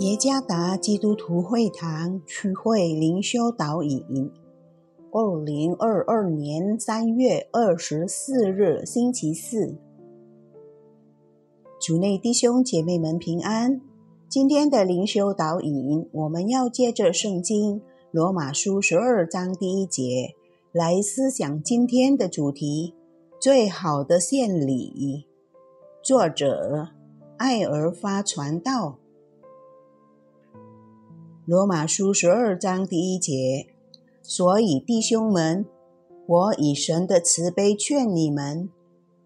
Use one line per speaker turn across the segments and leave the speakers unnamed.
耶加达基督徒会堂区会灵修导引，二零二二年三月二十四日星期四，主内弟兄姐妹们平安。今天的灵修导引，我们要借着圣经罗马书十二章第一节来思想今天的主题：最好的献礼。作者爱而发传道。罗马书十二章第一节，所以弟兄们，我以神的慈悲劝你们，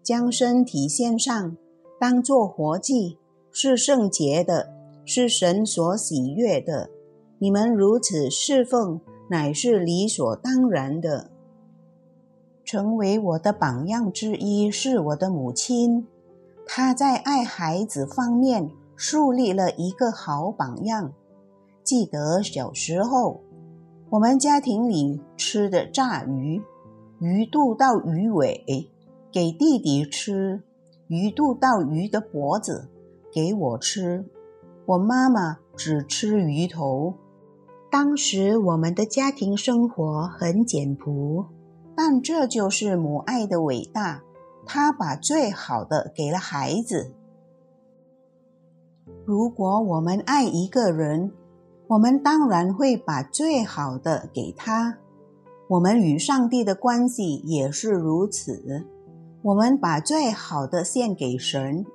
将身体献上，当作活祭，是圣洁的，是神所喜悦的。你们如此侍奉，乃是理所当然的。成为我的榜样之一是我的母亲，她在爱孩子方面树立了一个好榜样。记得小时候，我们家庭里吃的炸鱼，鱼肚到鱼尾给弟弟吃，鱼肚到鱼的脖子给我吃，我妈妈只吃鱼头。当时我们的家庭生活很简朴，但这就是母爱的伟大。她把最好的给了孩子。如果我们爱一个人，我们当然会把最好的给他。我们与上帝的关系也是如此。我们把最好的献给神，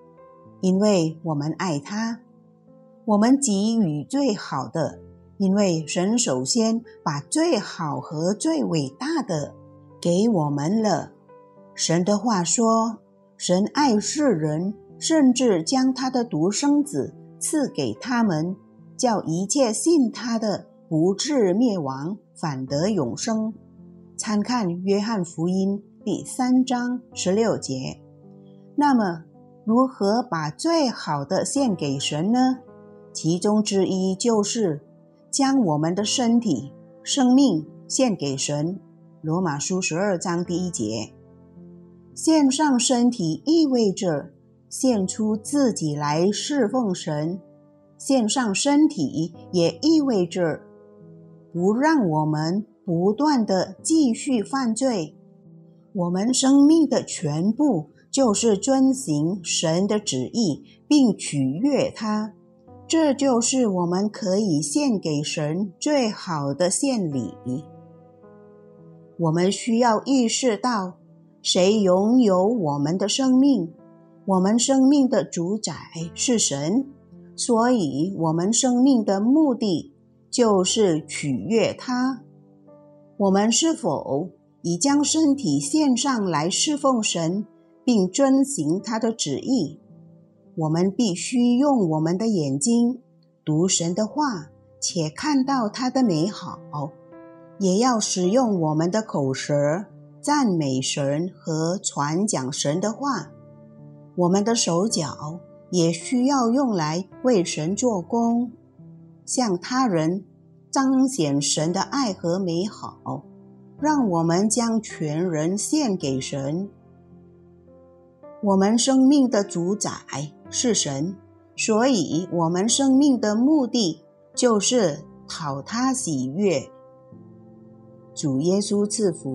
因为我们爱他。我们给予最好的，因为神首先把最好和最伟大的给我们了。神的话说：“神爱世人，甚至将他的独生子赐给他们。”叫一切信他的不至灭亡，反得永生。参看《约翰福音》第三章十六节。那么，如何把最好的献给神呢？其中之一就是将我们的身体、生命献给神。罗马书十二章第一节，献上身体意味着献出自己来侍奉神。献上身体也意味着不让我们不断的继续犯罪。我们生命的全部就是遵行神的旨意，并取悦他。这就是我们可以献给神最好的献礼。我们需要意识到，谁拥有我们的生命？我们生命的主宰是神。所以，我们生命的目的就是取悦他。我们是否已将身体献上来侍奉神，并遵行他的旨意？我们必须用我们的眼睛读神的话，且看到他的美好；也要使用我们的口舌赞美神和传讲神的话。我们的手脚。也需要用来为神做工，向他人彰显神的爱和美好。让我们将全人献给神。我们生命的主宰是神，所以我们生命的目的就是讨他喜悦。主耶稣赐福。